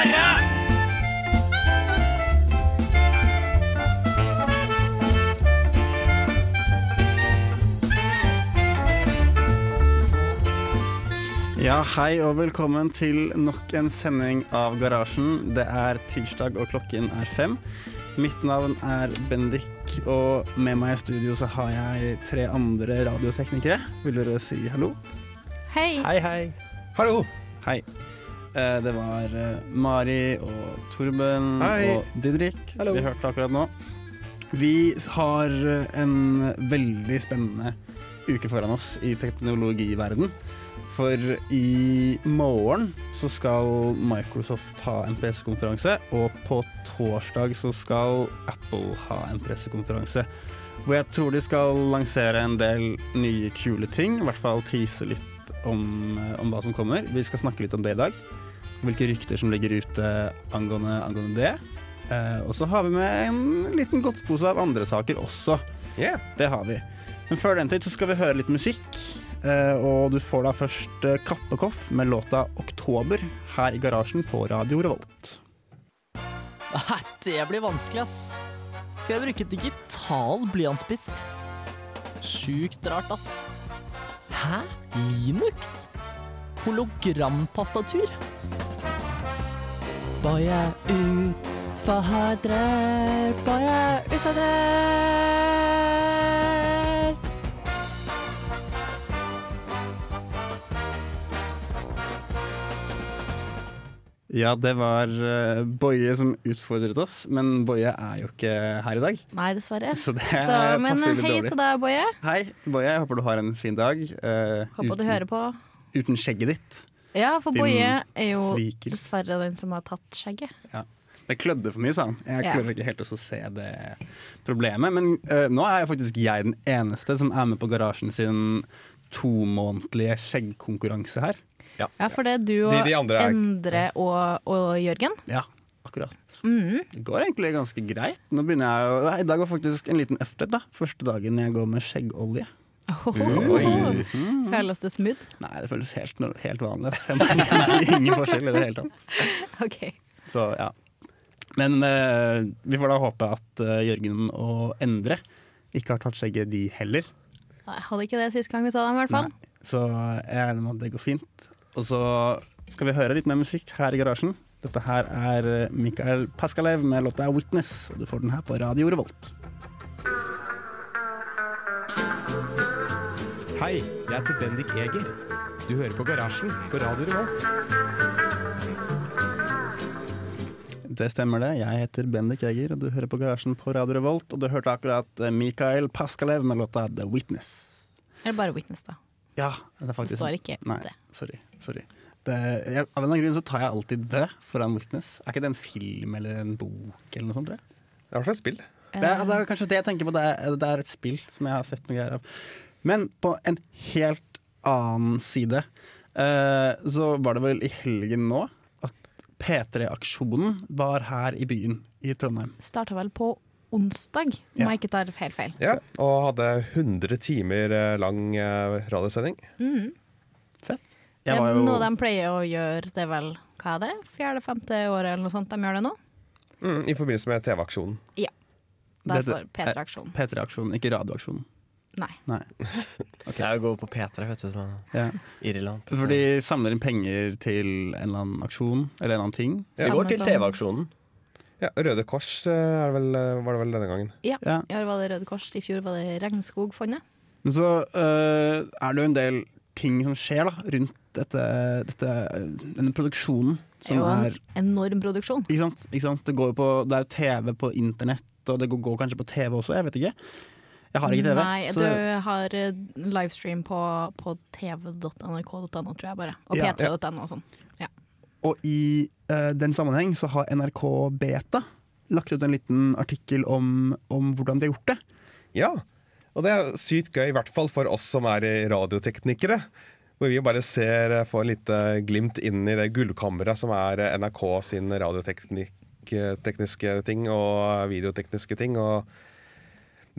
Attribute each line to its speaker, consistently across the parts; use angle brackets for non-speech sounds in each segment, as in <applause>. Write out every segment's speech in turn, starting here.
Speaker 1: Ja, hei og velkommen til nok en sending av Garasjen. Det er tirsdag og klokken er fem. Mitt navn er Bendik, og med meg i studio så har jeg tre andre radioteknikere. Vil dere si hallo?
Speaker 2: Hei.
Speaker 3: Hei, hei.
Speaker 4: Hallo.
Speaker 1: Hei. Eh, Det var eh, Mari og Torben
Speaker 4: Hei.
Speaker 1: og Didrik
Speaker 3: Hallo.
Speaker 1: vi hørte akkurat nå. Vi har eh, en veldig spennende uke foran oss i teknologiverden. For i morgen så skal Microsoft ha en pressekonferanse, og på torsdag så skal Apple ha en pressekonferanse. Hvor jeg tror de skal lansere en del nye kule ting, i hvert fall tease litt om, om hva som kommer. Vi skal snakke litt om det i dag. Hvilke rykter som ligger ute angående, angående det. Eh, og så har vi med en liten godtpose av andre saker også.
Speaker 4: Yeah.
Speaker 1: Det har vi. Men før den tid så skal vi høre litt musikk. Eh, og du får da først eh, Kappekoff med låta 'Oktober' her i garasjen på Radio Revolt.
Speaker 5: Nei, det blir vanskelig, ass. Skal jeg bruke digital blyantspiss? Sjukt rart, ass. Hæ? Linux? Hologramtastatur? Boje utfordrer, boje utfordrer.
Speaker 1: Ja, det var eh, Boje som utfordret oss, men Boje er jo ikke her i dag.
Speaker 2: Nei, dessverre. <laughs>
Speaker 1: Så det
Speaker 2: Så, men hei
Speaker 1: dårlig.
Speaker 2: til deg, Boje.
Speaker 1: Hei, Boje. Jeg håper du har en fin dag. Uh,
Speaker 2: Håper du hører på.
Speaker 1: uten skjegget ditt.
Speaker 2: Ja, for
Speaker 1: Din
Speaker 2: Boje er jo
Speaker 1: sviker.
Speaker 2: dessverre den som har tatt skjegget.
Speaker 1: Det klødde for mye, sa han. Jeg
Speaker 2: Ja.
Speaker 1: klarer ikke helt å se det problemet. Men uh, nå er jeg faktisk jeg den eneste som er med på Garasjen sin tomånedlige skjeggkonkurranse her.
Speaker 2: Ja, for det er du og
Speaker 4: De- de er-
Speaker 2: Endre og, og Jørgen.
Speaker 1: Ja, akkurat.
Speaker 2: Mm.
Speaker 1: Det går egentlig ganske greit. Nå begynner jeg å I dag var faktisk en liten update. da Første dagen jeg går med skjeggolje.
Speaker 2: Ohoho. Føles det smooth?
Speaker 1: Nei, det føles helt, helt vanlig. <laughs> ingen forskjell i det hele tatt.
Speaker 2: OK.
Speaker 1: Så ja. Men eh, vi får da håpe at eh, Jørgen og Endre ikke har tatt skjegget, de heller.
Speaker 2: Jeg hadde ikke det sist gang vi så dem, i hvert fall.
Speaker 1: Nei. Så jeg regner med at det går fint. Og så skal vi høre litt mer musikk her i garasjen. Dette her er eh, Mikael Paskalev med låta 'Witness'. Og du får den her på Radio Revolt.
Speaker 4: Hei, jeg heter Bendik Eger. Du hører på Garasjen på Radio Revolt.
Speaker 1: Det stemmer det. Jeg heter Bendik Eger, og du hører på Garasjen på Radio Revolt. Og du hørte akkurat eh, Mikael Paskalev med låta 'The Witness'.
Speaker 2: Eller bare Witness, da.
Speaker 1: Ja, det er
Speaker 2: Det står ikke
Speaker 1: Nei,
Speaker 2: det.
Speaker 1: sorry. sorry. Det, jeg, av en eller annen grunn så tar jeg alltid det foran Witness. Er ikke det en film eller en bok eller noe sånt?
Speaker 4: Det er i hvert fall et spill.
Speaker 1: Det er, det er kanskje det jeg tenker på. Det er, det er et spill som jeg har sett noe greier av. Men på en helt annen side eh, så var det vel i helgen nå at P3-aksjonen var her i byen i Trondheim.
Speaker 2: Starta vel på onsdag, om
Speaker 1: Ja.
Speaker 2: jeg ikke tar helt feil.
Speaker 3: Ja, og hadde 100 timer eh, lang eh, radiosending.
Speaker 2: Fett.
Speaker 1: Jeg
Speaker 2: det
Speaker 1: var
Speaker 2: er
Speaker 1: jo,
Speaker 2: noe de pleier å gjøre, det er vel hva er det? Fjerde-femte året eller noe sånt de gjør det nå?
Speaker 3: Mm, I forbindelse med TV-aksjonen.
Speaker 2: Ja.
Speaker 1: Derfor
Speaker 2: P3-aksjonen.
Speaker 1: P3-aksjonen, ikke radioaksjonen.
Speaker 2: Nei.
Speaker 1: Nei. <laughs>
Speaker 6: Okay. er går gå på P3, vet du. Så
Speaker 1: Ja.
Speaker 6: irrelevant.
Speaker 1: For de samler inn penger til en eller annen aksjon eller en annen ting.
Speaker 6: Det
Speaker 2: Samme
Speaker 6: går til TV-aksjonen.
Speaker 3: Ja, Røde Kors eh, er det vel, eh, var det vel denne gangen.
Speaker 2: Ja.
Speaker 1: Ja.
Speaker 2: I år var det Røde Kors, i fjor var det Regnskogfondet.
Speaker 1: Men så uh, er det jo en del ting som skjer da, rundt dette, dette, denne produksjonen.
Speaker 2: Det er jo en er, enorm produksjon.
Speaker 1: ikke sant? Ikke sant? Det, går på, det er jo TV på internett, og det går, går kanskje på TV også, jeg vet ikke. Jeg har ikke TV.
Speaker 2: Nei,
Speaker 1: så
Speaker 2: du
Speaker 1: det-
Speaker 2: har eh, livestream på, på tv.nrk.no, tror jeg bare. Og
Speaker 1: Ja.
Speaker 2: p3.no og sånn.
Speaker 1: Og i uh, den sammenheng så har NRK Beta lagt ut en liten artikkel om, om hvordan de har gjort det.
Speaker 3: Ja, og det er sykt gøy, i hvert fall for oss som er radioteknikere. Hvor vi bare ser, eh, får litt lite glimt inn i det gullkammeret som er NRK sin radiotekniske ting og videotekniske ting. Og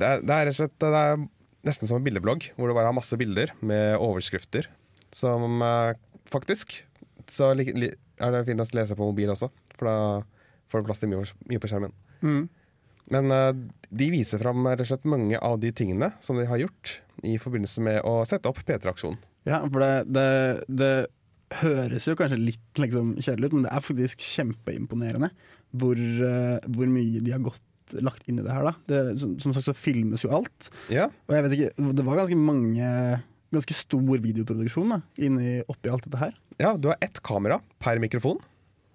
Speaker 3: det, er, det er rett og slett det er nesten som en bildeblogg, hvor du bare har masse bilder med overskrifter. Som eh, faktisk så er det fint å lese på mobil også, for da får du plass til mye, mye på skjermen. Men eh, de viser fram rett og slett mange av de tingene som de har gjort i forbindelse med å sette opp P3-aksjonen.
Speaker 1: Ja, for det, det, det høres jo kanskje litt liksom, kjedelig ut, men det er faktisk kjempeimponerende hvor, eh, hvor mye de har gått lagt inn i det her. da. Det, som, som sagt så filmes jo alt.
Speaker 3: Ja,
Speaker 1: Og jeg vet ikke, det var ganske mange Ganske stor videoproduksjon da, inni, oppi alt dette her.
Speaker 3: ja, du har ett kamera per mikrofon,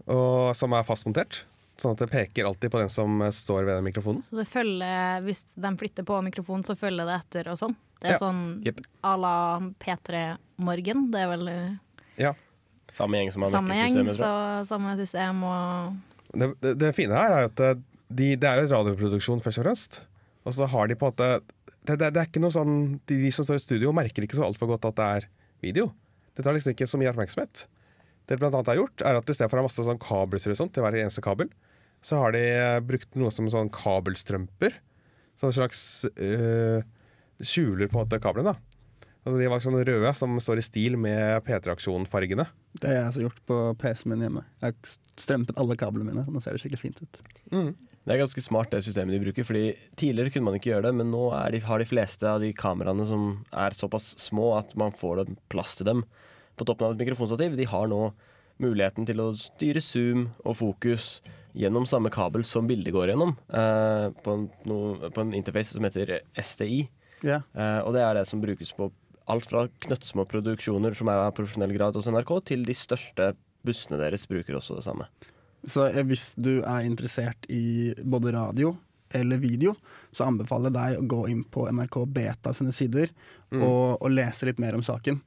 Speaker 3: og, som er fastmontert. Sånn at det peker alltid på den som står ved den mikrofonen.
Speaker 2: Så det følger, hvis de flytter på mikrofonen, så følger det etter og sånn. Det er
Speaker 3: Ja.
Speaker 2: sånn
Speaker 6: yep.
Speaker 2: à la P3 Morgen. Det er vel eh,
Speaker 3: Ja.
Speaker 6: Samme gjeng som har
Speaker 2: samme gjeng, så samme system og
Speaker 3: Det, det, det fine her er jo at de, det er jo radioproduksjon først og fremst. Og så har de på en måte det, det, det er ikke noe sånn de, de som står i studio, merker ikke så altfor godt at det er video. Det tar liksom ikke så mye oppmerksomhet. Det de blant annet har gjort, er at i stedet for å ha masse sånn kabelser og sånt til hver eneste kabel, så har de eh, brukt noe som sånn kabelstrømper. Sånn slags øh, skjuler på en måte kablene. de var sånne røde som står i stil med P3-aksjonfargene.
Speaker 1: Det har jeg altså gjort på PC-en min hjemme. Jeg har strømpet alle kablene mine. Nå ser det skikkelig fint ut.
Speaker 6: Det er ganske smart det systemet de bruker, fordi tidligere kunne man ikke gjøre det, men nå de, har de fleste av de kameraene som er såpass små at man får det plass til dem på toppen av et mikrofonstativ. De har nå muligheten til å styre zoom og fokus gjennom samme kabel som bildet går gjennom, eh, på, en, no, på en interface som heter SDI.
Speaker 1: Yeah.
Speaker 6: Eh, og det er det som brukes på alt fra knøttsmå produksjoner som er av profesjonell grad hos NRK, til de største bussene deres bruker også det samme.
Speaker 1: Så hvis du er interessert i både radio eller video, så anbefaler jeg deg å gå inn på NRK Beta sine sider og, og lese litt mer om saken.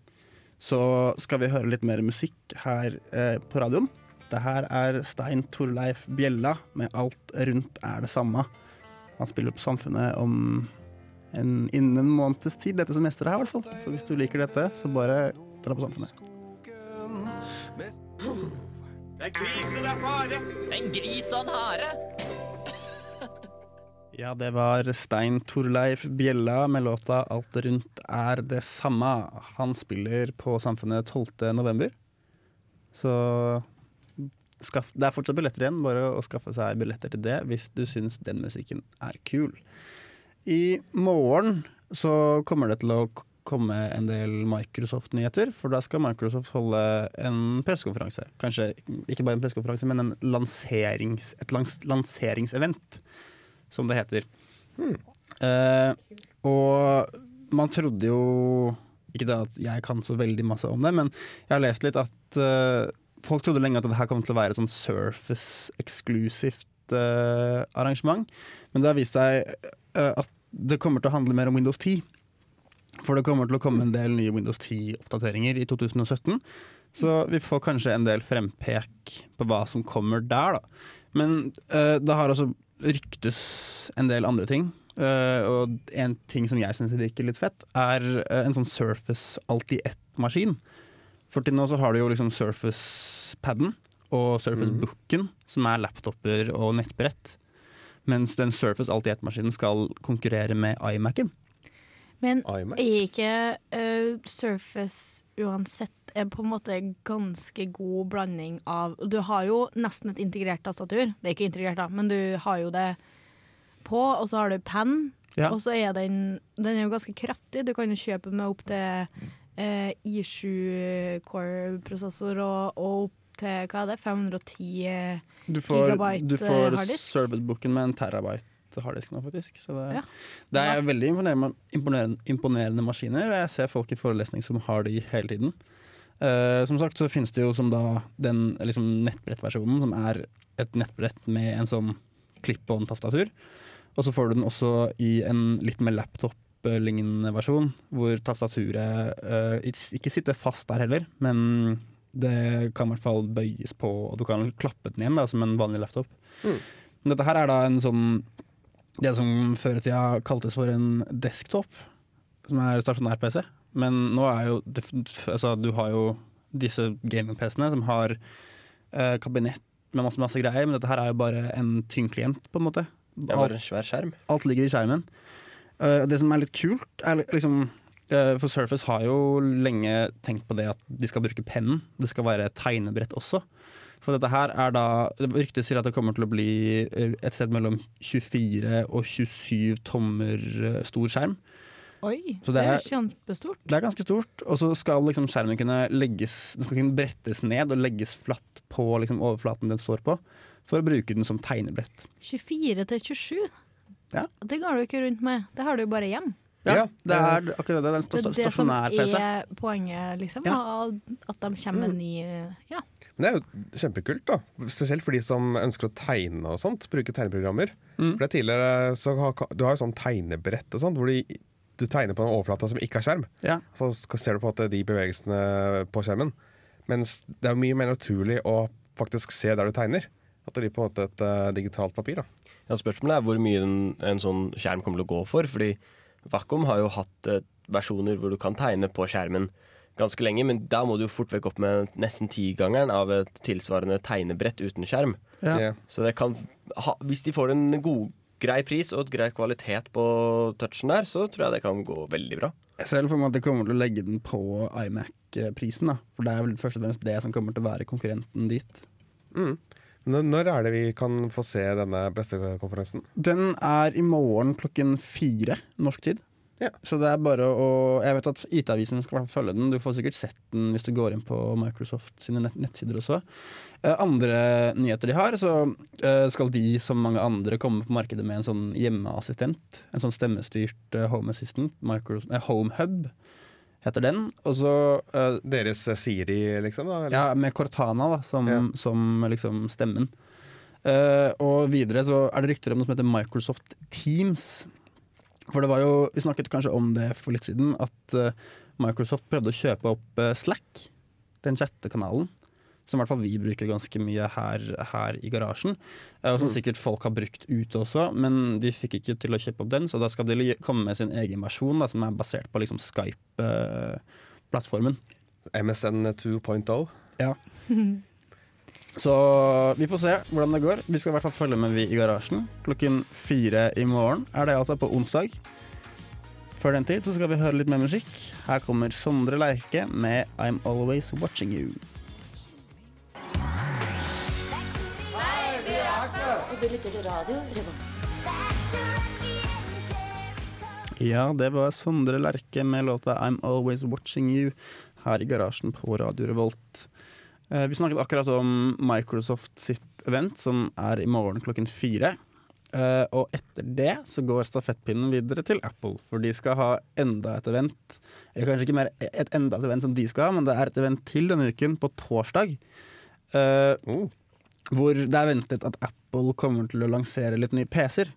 Speaker 1: Så skal vi høre litt mer musikk her eh, på radioen. Det her er Stein Torleif Bjella med 'Alt rundt er det samme'. Han spiller på Samfunnet om en, innen en måneds tid, dette semesteret her i hvert fall. Så hvis du liker dette, så bare dra på Samfunnet.
Speaker 5: En gris og en hare! <laughs>
Speaker 1: Ja, det var Stein Torleif Bjella med låta 'Alt rundt er det samme'. Han spiller på Samfunnet 12. november. Så skaff, det er fortsatt billetter igjen, bare å skaffe seg billetter til det hvis du syns den musikken er kul. I morgen så kommer det til å komme en del Microsoft-nyheter, for da skal Microsoft holde en pressekonferanse. Kanskje ikke bare en pressekonferanse, men en lanserings, et lans, lanseringsevent, som det heter. Eh, og man trodde jo Ikke det at jeg kan så veldig masse om det, men jeg har lest litt at eh, folk trodde lenge at det her kom til å være et sånn Surface-eksklusivt eh, arrangement. Men det har vist seg eh, at det kommer til å handle mer om Windows 10. For det kommer til å komme en del nye Windows 10-oppdateringer i 2017. Så vi får kanskje en del frempek på hva som kommer der, da. Men uh, det har altså ryktes en del andre ting. Uh, og en ting som jeg syns virker litt fett, er uh, en sånn Surface alt i ett-maskin. For til nå så har du jo liksom Surface-paden og Surface-booken, som er laptoper og nettbrett. Mens den Surface alt i ett-maskinen skal konkurrere med iMac-en.
Speaker 2: Men
Speaker 3: iMac.
Speaker 2: er ikke uh, Surface uansett er på en måte ganske god blanding av Du har jo nesten et integrert tastatur. Det er ikke integrert, da, men du har jo det på, og så har du penn.
Speaker 1: Ja.
Speaker 2: Og så er den Den er jo ganske kraftig. Du kan jo kjøpe med opp til eh, I7 Core-prosessor og, og opp til hva er det, 510 eh,
Speaker 1: Du får,
Speaker 2: Gigabyte,
Speaker 1: du får
Speaker 2: eh, harddisk.
Speaker 1: Servicebooken med en terabyte harddisk nå, faktisk. Så det,
Speaker 2: Ja.
Speaker 1: det er veldig imponerende, imponerende, imponerende maskiner. Jeg ser folk i forelesning som har de hele tiden. Uh, som sagt så finnes det jo som da den liksom nettbrettversjonen, som er et nettbrett med en sånn clip-on-tastatur. Og så får du den også i en litt mer laptop-lignende versjon, hvor tastaturet uh, ikke sitter fast der heller, men Det kan i hvert fall bøyes på, og du kan klappe den igjen da, som en vanlig laptop.
Speaker 3: Mm.
Speaker 1: Men dette her er da en sånn Det som før i tida kaltes for en desktop, som er stasjonær-PC. Men nå er jo altså, Du har jo disse gaming-PC-ene som har eh, kabinett med masse, masse greier, men dette her er jo bare en tynn klient, på en måte.
Speaker 6: Det er bare en svær skjerm.
Speaker 1: Alt ligger i skjermen. Uh, det som er litt kult, er liksom uh, For Surface har jo lenge tenkt på det at de skal bruke pennen. Det skal være tegnebrett også. Så dette her er da Ryktet sier at det kommer til å bli eh, et sted mellom 24 og 27 tommer eh, stor skjerm.
Speaker 2: Oi,
Speaker 1: Så
Speaker 2: det
Speaker 1: det
Speaker 2: er
Speaker 1: er-
Speaker 2: kjempestort.
Speaker 1: Det er ganske stort. Og så skal liksom skjermen kunne legges Den skal kunne brettes ned og legges flatt på liksom overflaten den står på, for å bruke den som tegnebrett.
Speaker 2: 24 til 27.
Speaker 1: Ja.
Speaker 2: Det går du ikke rundt med. Det har du jo bare hjem.
Speaker 1: Ja,
Speaker 3: Ja,
Speaker 1: det er akkurat det. Det er en
Speaker 2: Det er det som er poenget, liksom.
Speaker 1: Ja.
Speaker 2: At de kommer med ny Ja.
Speaker 3: Men det er jo kjempekult, da. Spesielt for de som ønsker å tegne og sånt. Bruke tegneprogrammer.
Speaker 1: Mm.
Speaker 3: For det tidligere så har, Du har jo sånn tegnebrett og sånt, hvor du, du tegner på en overflate som ikke har skjerm.
Speaker 1: Ja.
Speaker 3: Så ser du på at de bevegelsene på skjermen. Mens det er mye mer naturlig å faktisk se der du tegner. At det blir på en måte et uh, digitalt papir. da
Speaker 6: Ja, spørsmålet er hvor mye en, en sånn skjerm kommer til å gå for. Fordi Wacom har jo hatt uh, versjoner hvor du kan tegne på skjermen ganske lenge, men da må du fort vekk opp med nesten tigangeren av et tilsvarende tegnebrett uten skjerm.
Speaker 1: Ja.
Speaker 6: Så det kan ha, hvis de får en god, grei pris og et grei kvalitet på touchen der, så tror jeg det kan gå veldig bra.
Speaker 1: Jeg ser for meg at de kommer til å legge den på iMac-prisen. da For det er vel først og fremst det som kommer til å være konkurrenten dit.
Speaker 3: Mm. Når, når er det vi kan få se denne pressekonferansen?
Speaker 1: Den er i morgen klokken fire norsk tid.
Speaker 3: Ja.
Speaker 1: Så det er bare å Jeg vet at IT-avisen skal følge den. Du får sikkert sett den hvis du går inn på Microsoft sine nett nettsider også. Uh, andre nyheter de har, så uh, skal de som mange andre komme på markedet med en sånn hjemmeassistent. En sånn stemmestyrt uh, home assistant. Microsoft, eh, home hub heter den. Og så
Speaker 3: Deres Siri, liksom? da? eller?
Speaker 1: ja, med Cortana da, som,
Speaker 3: Ja.
Speaker 1: som liksom stemmen. Og videre så er det rykter om noe som heter Microsoft Teams. For det var jo, Vi snakket kanskje om det for litt siden, at eh, Microsoft prøvde å kjøpe opp eh, Slack, den sjette kanalen. Som i hvert fall vi bruker ganske mye her, her i garasjen. eh, Og som sikkert folk har brukt ute også, men de fikk ikke til å kjøpe opp den, så da skal de komme med sin egen versjon, da, som er basert på liksom Skype-plattformen.
Speaker 3: MSN 2.0.
Speaker 1: Ja. <laughs> Så vi får se hvordan det går. Vi skal i hvert fall følge med vi i garasjen. Klokken fire i morgen er det altså på onsdag. Før den tid så skal vi høre litt mer musikk. Her kommer Sondre Lerche med I'm Always Watching You.
Speaker 7: Og du lytter til radio.
Speaker 1: Ja, det var Sondre Lerche med låta I'm Always Watching You her i garasjen på Radio Revolt. Eh, Vi snakket akkurat om Microsoft sitt event, som er i morgen klokken fire. Eh, og etter det så går stafettpinnen videre til Apple, for de skal ha enda et event. Eller kanskje ikke mer et enda et event som de skal ha, men det er et event til denne uken, på torsdag. eh,
Speaker 3: Oh.
Speaker 1: hvor det er ventet at Apple kommer til å lansere litt nye PC-er.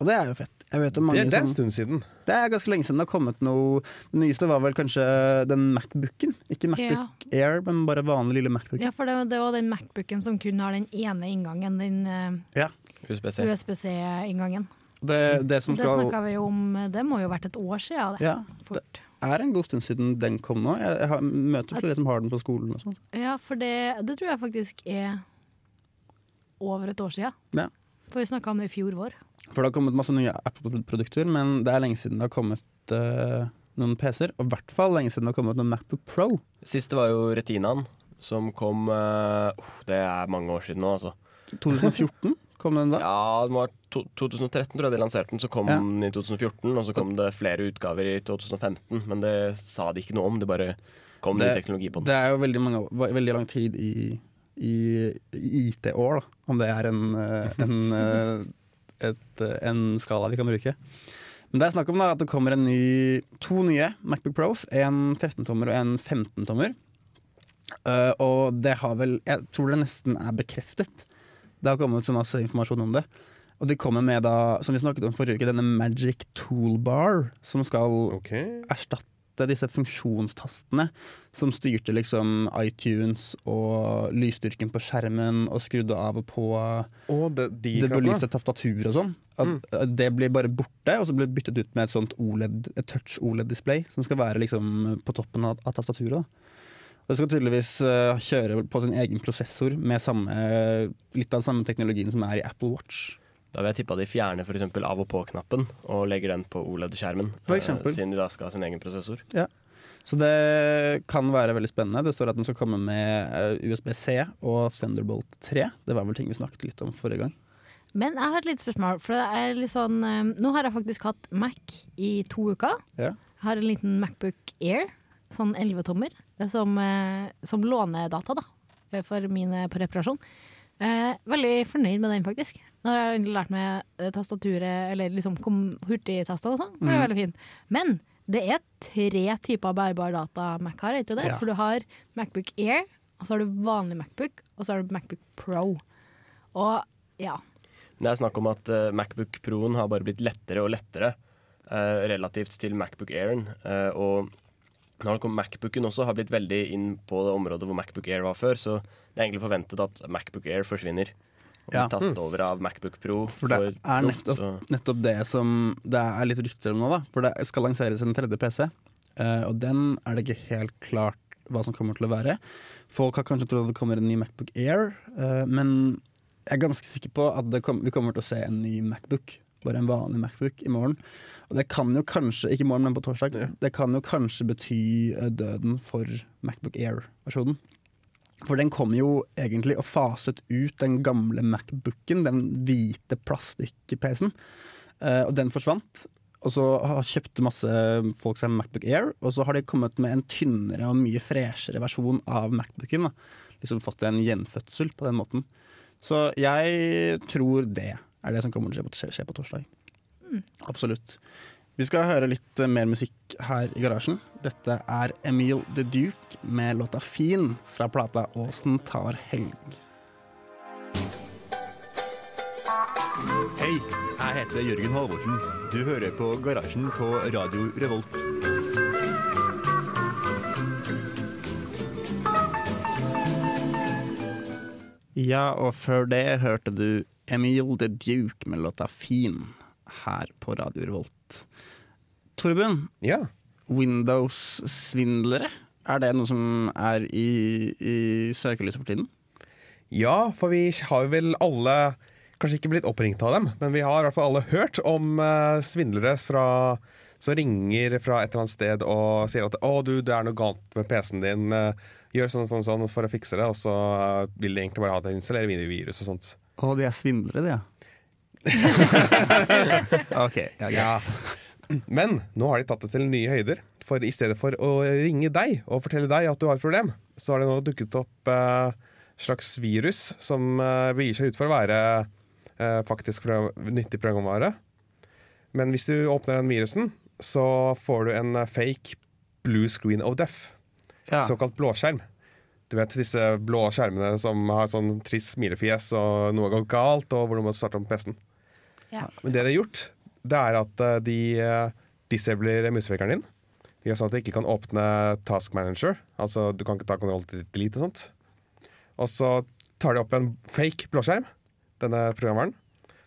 Speaker 1: Og det er jo fett. Jeg vet om mange
Speaker 3: Det, det er en stund siden.
Speaker 1: det er ganske lenge siden det har kommet noe Det nyeste var vel kanskje den Macbooken. Ikke Macbook Air, men bare vanlig lille Macbook.
Speaker 2: Ja, for det, det var den Macbooken som kun har den ene inngangen, den uh,
Speaker 6: USBC.
Speaker 2: USBC-inngangen.
Speaker 1: Det, det som
Speaker 2: Det snakka vi jo om, det må jo ha vært et år siden. Det.
Speaker 1: Ja, det er en god stund siden den kom nå. Jeg, jeg har, møter flere som har den på skolen og sånn.
Speaker 2: Ja, for det, det tror jeg faktisk er over et år siden.
Speaker 1: Ja.
Speaker 2: For vi snakka om det i fjor vår.
Speaker 1: For det har kommet masse nye Apple-produkter, men det er lenge siden det har kommet uh, noen PC-er. Og i hvert fall lenge siden det har kommet noen Macbook Pro.
Speaker 6: Siste var jo Retinaen, som kom oh, Det er mange år siden nå, altså.
Speaker 1: 2014 <laughs> kom den da.
Speaker 6: Ja, det var to 2013 tror jeg de lanserte den, så kom
Speaker 1: Ja.
Speaker 6: den i 2014. Og så kom det flere utgaver i 2015, men det sa de ikke noe om. Det bare kom ny teknologi på den.
Speaker 1: Det er jo veldig, mange, veldig lang tid i, i, IT-år. Om det er en, eh, en, <laughs> et, eh, en skala vi kan bruke. Men det er snakk om da, at det kommer en ny, to nye Macbook Pros. En 13-tommer og en 15-tommer. Uh, og det har vel Jeg tror det nesten er bekreftet. Det har kommet så masse informasjon om det. Og de kommer med, da, som vi snakket om forrige uke, denne Magic Toolbar, som skal
Speaker 3: okay.
Speaker 1: erstatte erstatte disse funksjonstastene som styrte liksom iTunes og lysstyrken på skjermen og skrudde av og på
Speaker 3: Og det, de
Speaker 1: det belyste taftatur og sånn. At Det blir bare borte, og så blir det byttet ut med et sånt OLED, et touch OLED-display som skal være liksom på toppen av, av tastaturet. Det skal tydeligvis eh, kjøre på sin egen prosessor med samme, litt av den samme teknologien som er i Apple Watch.
Speaker 6: Da vil jeg tippe at de fjerner for eksempel av og på-knappen og legger den på OLED-skjermen. Eh. Siden de da skal ha sin egen prosessor. Ja.
Speaker 1: Så det kan være veldig spennende. Det står at den skal komme med eh, USB-C og Thunderbolt 3. Det var vel ting vi snakket litt om forrige gang.
Speaker 2: Men jeg har et lite spørsmål. For det er litt sånn eh, Nå har jeg faktisk hatt Mac i to uker.
Speaker 1: Ja.
Speaker 2: Jeg har en liten Macbook Air, sånn 11-tommer, eh, som, låner som lånedata da, for min på reparasjon. Eh, veldig fornøyd med den, faktisk. Nå har jeg lært meg eh, tastaturet, eller liksom hurtigtastene og sånn. for Det er veldig fint. Men det er tre typer bærbar data Mac har, ikke det?
Speaker 1: Ja.
Speaker 2: For du har Macbook Air, og så har du vanlig Macbook, og så har du Macbook Pro. Og ja.
Speaker 6: Det er snakk om at uh, Macbook Pro-en har bare blitt lettere og lettere uh, relativt til Macbook Airen. eh, og nå har det kommet Macbooken også har blitt veldig inn på det området hvor Macbook Air var før, så det er egentlig forventet at Macbook Air forsvinner. Og blir
Speaker 1: Ja.
Speaker 6: tatt over av Macbook Pro.
Speaker 1: For det er nettopp,
Speaker 6: Pro,
Speaker 1: nettopp det som det er litt rykter om nå, da. For det skal lanseres en tredje PC, eh, og den er det ikke helt klart hva som kommer til å være. Folk har kanskje trodd det kommer en ny Macbook Air, eh, men jeg er ganske sikker på at det kom, vi kommer til å se en ny Macbook. Bare en vanlig Macbook i morgen. Og det kan jo kanskje, ikke i morgen, men på torsdag, det kan jo kanskje bety eh, døden for Macbook Air-versjonen. For den kom jo egentlig og faset ut den gamle Macbooken, den hvite plastikk-PC-en. Eh, og den forsvant. Og så har kjøpte masse folk seg Macbook Air, og så har de kommet med en tynnere og mye freshere versjon av Macbooken. Da. Liksom fått en gjenfødsel på den måten. Så jeg tror det er det som kommer til å skje på, skje på torsdag. Absolutt. Vi skal høre litt eh, mer musikk her i garasjen. Dette er Emil The Duke med låta 'Fin' fra plata 'Åsen tar helg'.
Speaker 8: Hei, jeg heter Jørgen Halvorsen. Du hører på Garasjen på Radio Revolt.
Speaker 1: Ja, og før det hørte du Emil The Duke med låta 'Fin' her på Radio Revolt. Torbjørn,
Speaker 3: Ja.
Speaker 1: Windows-svindlere, er det noe som er i, i søkelyset for tiden?
Speaker 3: ja, for vi har jo vel alle Kanskje ikke blitt oppringt av dem, men vi har i hvert fall alle hørt om eh, svindlere fra, som ringer fra et eller annet sted og sier at 'Å, du, det er noe galt med PC-en din. eh, gjør sånn sånn sånn for å fikse det.' Og så eh, vil de egentlig bare ha det å installerer virus og sånt.
Speaker 1: Å, de er svindlere, de, ja. <laughs> OK, ja, greit.
Speaker 3: Ja. Men nå har de tatt det til nye høyder. For i stedet for å ringe deg og fortelle deg at du har et problem, så har det nå dukket opp eh, slags virus som eh, gir seg ut for å være eh, faktisk program, nyttig programvare. Men hvis du åpner den virusen, så får du en eh, fake blue screen of death.
Speaker 1: Ja.
Speaker 3: Såkalt blåskjerm. Du vet disse blå skjermene som har sånn trist smilefjes og noe har gått galt, og hvor du må starte om PC-en.
Speaker 2: Ja.
Speaker 3: Men det de har gjort, det er at eh, de uh, disabler musevekeren din. De gjør sånn at du ikke kan åpne Task Manager. Altså du kan ikke ta kontroll til delete og sånt. Og så tar de opp en fake blåskjerm, denne programvaren.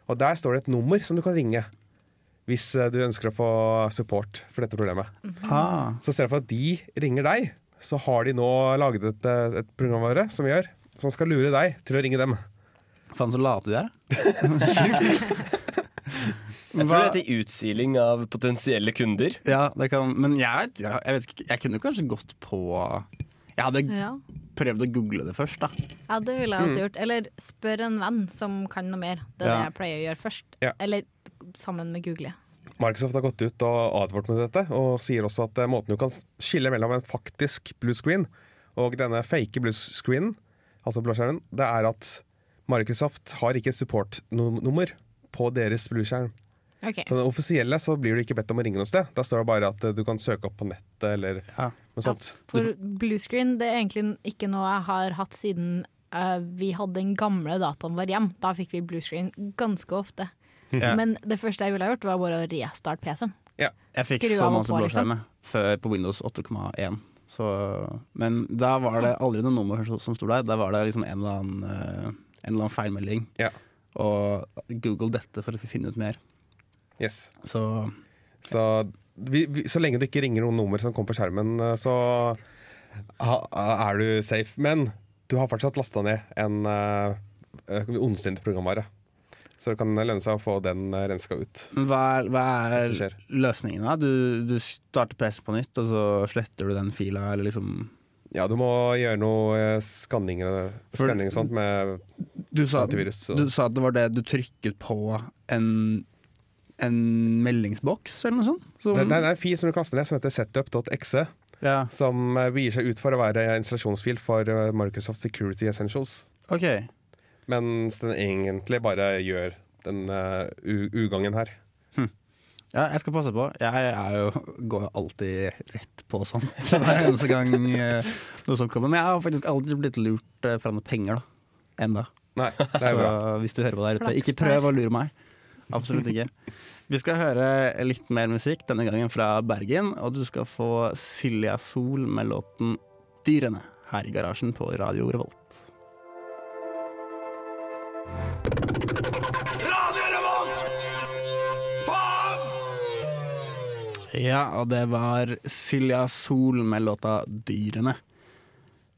Speaker 3: Og der står det et nummer som du kan ringe hvis eh, du ønsker å få support for dette problemet.
Speaker 1: Ah,
Speaker 3: Så i stedet for at de ringer deg, så har de nå laget et, eh, et programvare som gjør som skal lure deg til å ringe dem.
Speaker 1: faen så late de er. <laughs>
Speaker 6: Jeg tror det heter utsiling av potensielle kunder.
Speaker 1: Ja, det kan, men jeg, jeg, vet ikke, jeg kunne kanskje gått på Jeg hadde
Speaker 2: Ja.
Speaker 1: prøvd å google det først, da.
Speaker 2: ja, det ville jeg også gjort. Eller spør en venn som kan noe mer. Det er
Speaker 1: Ja.
Speaker 2: det jeg pleier å gjøre først.
Speaker 3: Ja.
Speaker 2: Eller sammen med Google.
Speaker 3: Microsoft har gått ut og advart mot dette, og sier også at eh, måten du kan skille mellom en faktisk blue screen og denne fake blue screenen, altså blåskjermen, det er at Microsoft har ikke support-nummer på deres blueskjerm.
Speaker 2: Okay.
Speaker 3: Så den offisielle så blir du ikke bedt om å ringe noe sted. Der står det bare at eh, du kan søke opp på nettet eller
Speaker 1: Ja.
Speaker 3: noe sånt.
Speaker 2: For bluescreen det er egentlig ikke noe jeg har hatt siden uh, vi hadde den gamle dataen vår hjem. Da fikk vi bluescreen ganske ofte.
Speaker 1: Ja.
Speaker 2: Men det første jeg ville ha gjort, var bare å restarte PC-en.
Speaker 3: Ja.
Speaker 1: Jeg fikk
Speaker 2: Skru
Speaker 1: så masse
Speaker 2: på,
Speaker 1: blåskjermer før på Windows 8,1. Men da var det aldri noe nummer som- sto der. Da var det liksom en eller annen, eh, en eller annen feilmelding.
Speaker 3: Ja.
Speaker 1: Og Google dette for å finne ut mer.
Speaker 3: Yes.
Speaker 1: Så
Speaker 3: Så, vi, vi, så lenge det ikke ringer noen nummer som kommer på skjermen, eh, så ha, er du safe. Men du har fortsatt lasta ned en uh, ondsinnet programvare. Så det kan lønne seg å få den uh, renska ut.
Speaker 1: Hva er, hva er løsningen da? Du, du starter PC på nytt, og så sletter du den fila, eller liksom
Speaker 3: Ja, du må gjøre noe eh, skanninger,
Speaker 1: For-
Speaker 3: skanning og sånt med
Speaker 1: Du sa,
Speaker 3: antivirus. Så.
Speaker 1: du sa at det var det du trykket på en, en meldingsboks, eller noe sånt? Som,
Speaker 3: Det, det er en fil som du kaster ned som heter setup.exe,
Speaker 1: ja,
Speaker 3: som gir begir seg ut for å være installasjonsfil for eh, Microsoft Security Essentials.
Speaker 1: ok.
Speaker 3: Mens den egentlig bare gjør den uh, ugangen her.
Speaker 1: Ja, jeg skal passe på. Jeg er jo, går alltid rett på sånt hver eneste gang uh, noe sånt kommer. Men jeg har faktisk aldri blitt lurt uh, fra noen penger, da. Enda.
Speaker 3: Nei, det er
Speaker 1: Så
Speaker 3: bra.
Speaker 1: hvis du hører på der ute, ikke prøv å lure meg. Absolutt ikke. Vi skal høre litt mer musikk, denne gangen fra Bergen. Og du skal få Silja Sol med låten 'Dyrene' her i garasjen på Radio Revolt. Ja, og det var Silja Sol med låta 'Dyrene'.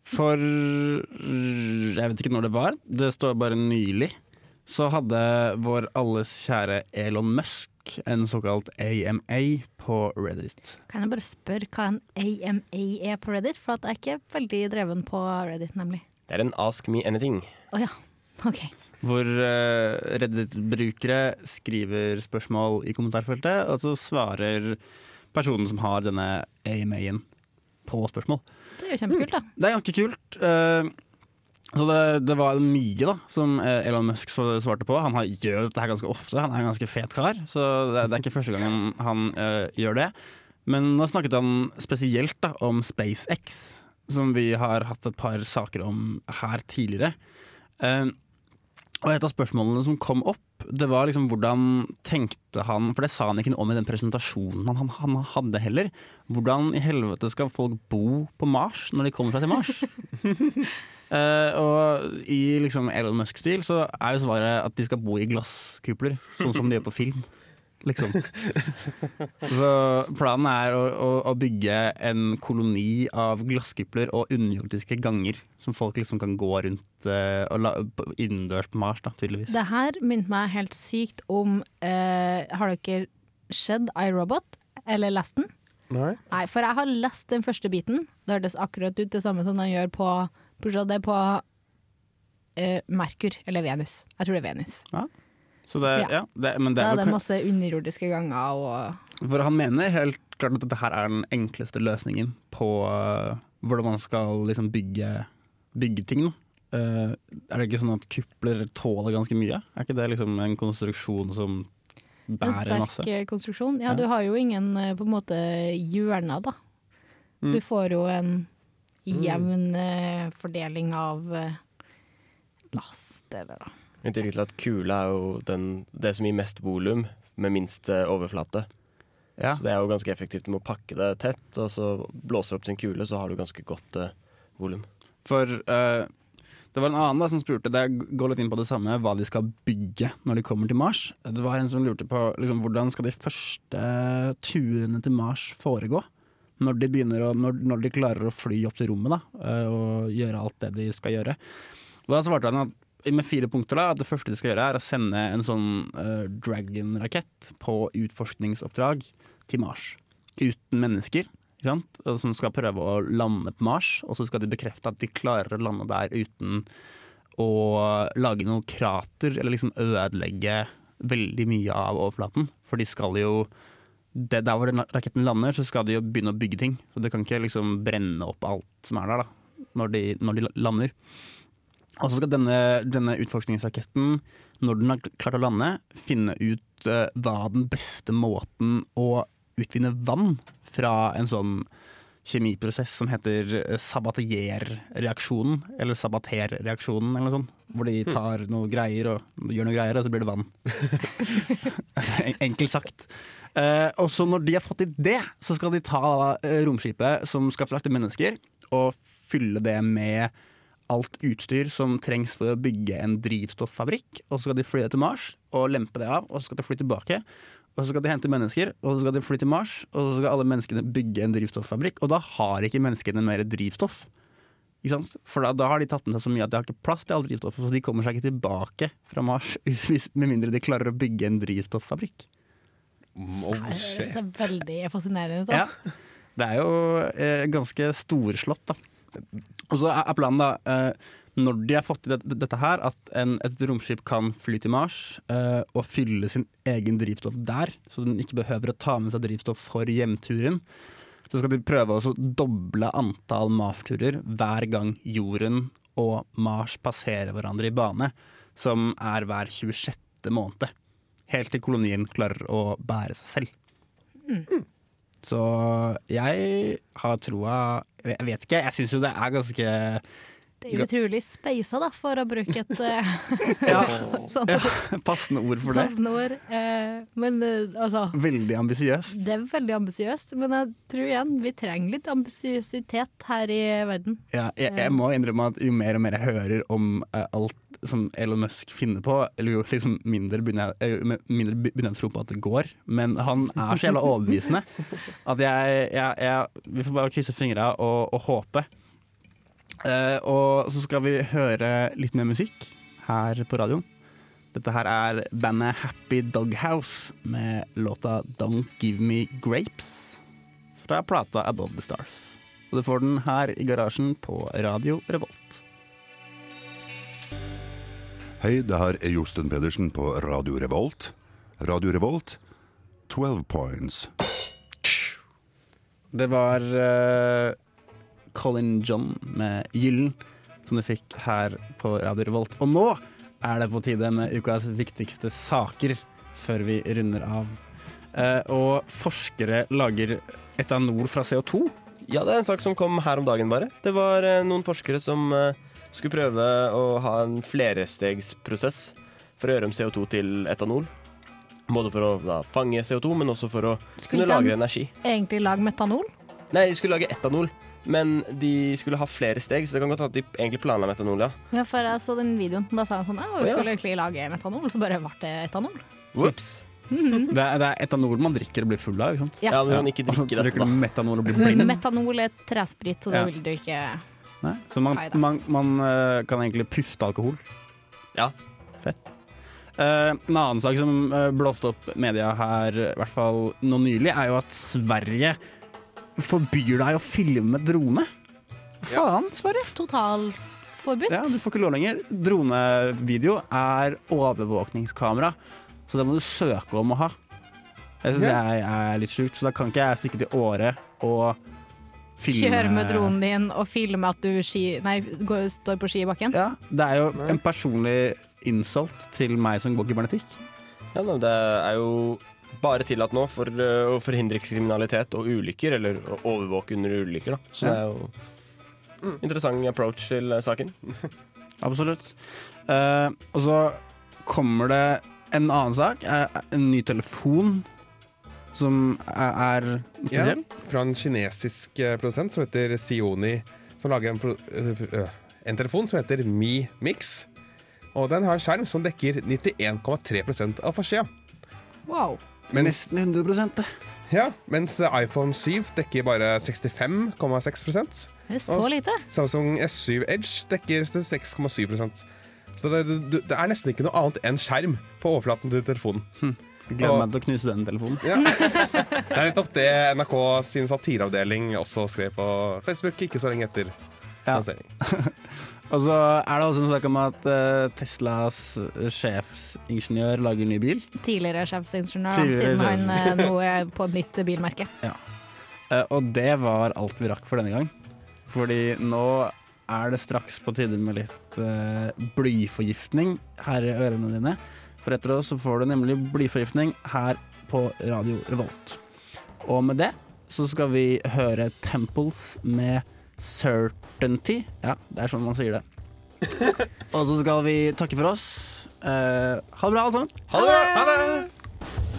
Speaker 1: For jeg vet ikke når det var, det står bare nylig, så hadde vår alles kjære Elon Musk en såkalt AMA på Reddit.
Speaker 2: Kan jeg bare spørre hva en AMA er på Reddit? For at jeg er ikke veldig dreven på Reddit, nemlig.
Speaker 6: Det er en Ask me anything.
Speaker 2: Å ja. OK.
Speaker 1: Hvor eh, Reddit-brukere skriver spørsmål i kommentarfeltet, og så svarer personen som har denne AMA-en på spørsmål.
Speaker 2: Det er jo kjempekult, da.
Speaker 1: Det er ganske kult. eh, så det, det var mye da som eh, Elon Musk svarte på. Han har, gjør dette ganske ofte, han er en ganske fet kar. Så det, det er ikke første gangen han uh, gjør det. Men nå snakket han spesielt da, om SpaceX, som vi har hatt et par saker om her tidligere. Eh, og et av spørsmålene som kom opp, det var liksom hvordan tenkte han For det sa han ikke noe om i den presentasjonen han, han, hadde heller. Hvordan i helvete skal folk bo på Mars når de kommer seg til Mars? uh, <laughs> og i liksom Elon Musk-stil så er jo svaret at de skal bo i glasskupler, sånn som de gjør på film. Liksom. <laughs> Så planen er å, å, å bygge en koloni av glasskupler og underjordiske ganger som folk liksom kan gå rundt uh, og la, på- innendørs på Mars, da, tydeligvis.
Speaker 2: Det her minte meg helt sykt om uh, Har dere sett iRobot? Eller lest den?
Speaker 3: Nei?
Speaker 2: Nei, for jeg har lest den første biten. Det hørtes akkurat ut det samme som den gjør på er på uh, Merkur, eller Venus. Jeg tror det er Venus.
Speaker 1: Så det,
Speaker 2: Ja.
Speaker 1: ja, det, men det
Speaker 2: Da
Speaker 1: er
Speaker 2: er det masse underjordiske ganger og
Speaker 1: for han mener helt klart at dette her er den enkleste løsningen på uh, hvordan man skal liksom bygge, bygge ting. Eh, er det ikke sånn at kupler tåler ganske mye? Er ikke det liksom en konstruksjon som bærer masse?
Speaker 2: En sterk masse? konstruksjon. Ja,
Speaker 1: Ja.
Speaker 2: du har jo ingen eh, på en måte hjørner, da.
Speaker 1: Mm.
Speaker 2: Du får jo en jevn uh, fordeling av last, eller da.
Speaker 6: I tillegg til at kula er jo den, det som gir mest volum med minst eh, overflate.
Speaker 1: Ja.
Speaker 6: Så det er jo ganske effektivt. Du må pakke det tett, og så blåser du opp til en kule, så har du ganske godt uh, volum.
Speaker 1: For uh, det var en annen da, som spurte, det går litt inn på det samme, hva de skal bygge når de kommer til Mars. Det var en som lurte på liksom, hvordan skal de første turene til Mars foregå? Når de, å, når, når de klarer å fly opp til rommet da, og gjøre alt det de skal gjøre. Og da svarte han at med fire punkter da, at det første de skal gjøre er å sende en sånn uh, Dragon-rakett på utforskningsoppdrag til Mars. Uten mennesker sant? som skal prøve å lande på Mars, og så skal de bekrefte at de klarer å lande der uten å lage noe krater eller liksom ødelegge veldig mye av overflaten. For de skal jo det, Der hvor raketten lander, så skal de jo begynne å bygge ting. Så det kan ikke liksom brenne opp alt som er der, da, når de, når de lander. Og så skal denne, denne utforskningsraketten, når den har klart å lande, finne ut uh, hva den beste måten å utvinne vann fra en sånn kjemiprosess som heter eh, sabatierreaksjonen, eller sabaterreaksjonen, eller noe sånt. Hvor de tar noe greier og gjør noe greier, og så blir det vann. <laughs> Enkelt sagt. Eh, og så når de har fått til det, så skal de ta eh, romskipet som skal frakte mennesker, og fylle det med alt utstyr som trengs for å bygge en drivstoffabrikk. Og så skal de fly det til Mars og lempe det av, og så skal de fly tilbake. Og så skal de hente mennesker, og så skal de fly til Mars, og så skal alle menneskene bygge en drivstoffabrikk. Og da har ikke menneskene mer drivstoff. Ikke sant? For da, da har de tatt med seg så mye at de har ikke plass til alt drivstoffet, så de kommer seg ikke tilbake fra Mars <laughs> hvis, med mindre de klarer å bygge en drivstoffabrikk.
Speaker 3: Mm, Oh,
Speaker 2: Det ser veldig fascinerende ut.
Speaker 1: Ja.
Speaker 2: Altså.
Speaker 1: Det er jo eh, ganske storslått, da. Og så er planen, da, eh, når de har fått til dette her, at en, et romskip kan fly til Mars eh, og fylle sin egen drivstoff der, så den ikke behøver å ta med seg drivstoff for hjemturen, så skal de prøve å doble antall Mars-turer hver gang jorden og Mars passerer hverandre i bane, som er hver 26. måned. Helt til kolonien klarer å bære seg selv. Så jeg har troa Jeg vet ikke, jeg syns jo det er ganske
Speaker 2: Det er jo utrolig speisa, da, for å bruke et eh, <laughs>
Speaker 1: ja, <laughs>
Speaker 2: sånt
Speaker 1: ja, passende ord for det.
Speaker 2: passende ord. Eh, men eh, altså
Speaker 1: Veldig ambisiøst.
Speaker 2: Det er veldig ambisiøst, men jeg tror igjen vi trenger litt ambisiøsitet her i verden.
Speaker 1: Ja, jeg, jeg må innrømme at jo mer og mer jeg hører om eh, alt som Elon Musk finner på, eller jo liksom mindre begynner jeg, mindre begynner jeg å tro på at det går. Men han er så jævla <laughs> overbevisende at jeg, jeg, jeg Vi får bare krysse fingra og, og håpe. Uh, og så skal vi høre litt mer musikk her på radioen. Dette her er bandet Happy Doghouse med låta Don't Give Me Grapes fra plata Above the Stars. Og du får den her i garasjen på Radio Revolt.
Speaker 9: Hei, det her er Josten Pedersen på Radio Revolt. Radio Revolt, 12 points.
Speaker 1: Det var eh, Colin John med Gyllen som du fikk her på Radio Revolt. Og nå er det på tide med ukas viktigste saker før vi runder av. Eh, og forskere lager etanol fra CO2.
Speaker 6: Ja, det er en sak som kom her om dagen, bare. Det var eh, noen forskere som eh, skulle prøve å ha en flerestegsprosess for å gjøre om CO2 til etanol. Både for å da, fange CO2, men også for å
Speaker 2: Skulle
Speaker 6: kunne
Speaker 2: de-
Speaker 6: lagre energi.
Speaker 2: Egentlig lage metanol.
Speaker 6: Nei, de skulle lage etanol, men de skulle ha flere steg, så det kan godt hende at de egentlig planla metanol, ja.
Speaker 2: Ja, for jeg så den videoen. Da sa han sånn Ja, vi
Speaker 6: skulle ja.
Speaker 2: skulle egentlig lage metanol, så bare ble det etanol.
Speaker 6: Whoops.
Speaker 1: Det er, det er etanol man drikker og blir full av. ikke sant?
Speaker 2: Ja.
Speaker 6: Ja, men man ikke
Speaker 1: drikker så
Speaker 6: drikke dette,
Speaker 1: drikker
Speaker 6: da.
Speaker 1: du metanol og blir blind.
Speaker 2: Metanol er tresprit, så det vil du ikke
Speaker 1: Nei, så man,
Speaker 2: Neida.
Speaker 1: man, man eh, kan egentlig puste alkohol.
Speaker 6: Ja.
Speaker 1: Fett. Eh, en annen sak som uh, blåste opp media her, i hvert fall nå nylig, er jo at Sverige forbyr deg å filme drone. Faen, Sverige!
Speaker 2: Totalforbudt.
Speaker 1: Ja, du får ikke lov lenger. Dronevideo er overvåkningskamera, så det må du søke om å ha. Jeg syns jeg er litt sjukt, så da kan ikke jeg stikke til Åre og filme
Speaker 2: Kjøre med dronen din og filme at du ski, nei, går, står på ski i bakken.
Speaker 1: Ja, det er jo en personlig insult til meg som går kybernetikk.
Speaker 6: Ja, nei, det er jo bare tillatt nå for eh, å forhindre kriminalitet og ulykker, eller å overvåke under ulykker, da. Så det er jo interessant approach til eh, saken. <laughs>
Speaker 1: Absolutt. Uh, og så kommer det en annen sak. en ny telefon som er, spesiell.
Speaker 3: Ja, fra en kinesisk eh, produsent som heter Sioni, som lager en, pro øh, øh, en telefon som heter Mi Mix. Og den har en skjerm som dekker 91,3% av forsida.
Speaker 2: Wow.
Speaker 3: Mens,
Speaker 1: Nesten 100 det.
Speaker 3: ja, mens iPhone 7 dekker bare 65,6
Speaker 2: Det er så
Speaker 3: Og
Speaker 2: lite.
Speaker 3: Samsung S7 Edge dekker 6,7% Så det, det, det er nesten ikke noe annet enn skjerm på overflaten til telefonen.
Speaker 1: Gleder meg til å knuse den telefonen.
Speaker 3: Ja. Det er nettopp det NRK sin satireavdeling også skrev på Facebook ikke så lenge etter
Speaker 1: Ja. <laughs> Og så er det også en sak om at uh, Teslas sjefsingeniør lager ny bil.
Speaker 2: Tidligere sjefsingeniør,
Speaker 1: Tidligere
Speaker 2: siden han eh, nå er på et nytt bilmerke.
Speaker 1: Eh, og det var alt vi rakk for denne gang. Fordi nå er det straks på tide med litt uh, blyforgiftning her i ørene dine. For etter oss så får du nemlig blyforgiftning her på Radio Revolt. Og med det så skal vi høre Temples med Certainty. Ja, det er sånn man sier det. <laughs> og så skal vi takke for oss. Eh, ha det bra, alle sammen.
Speaker 6: Ha det! Ha det!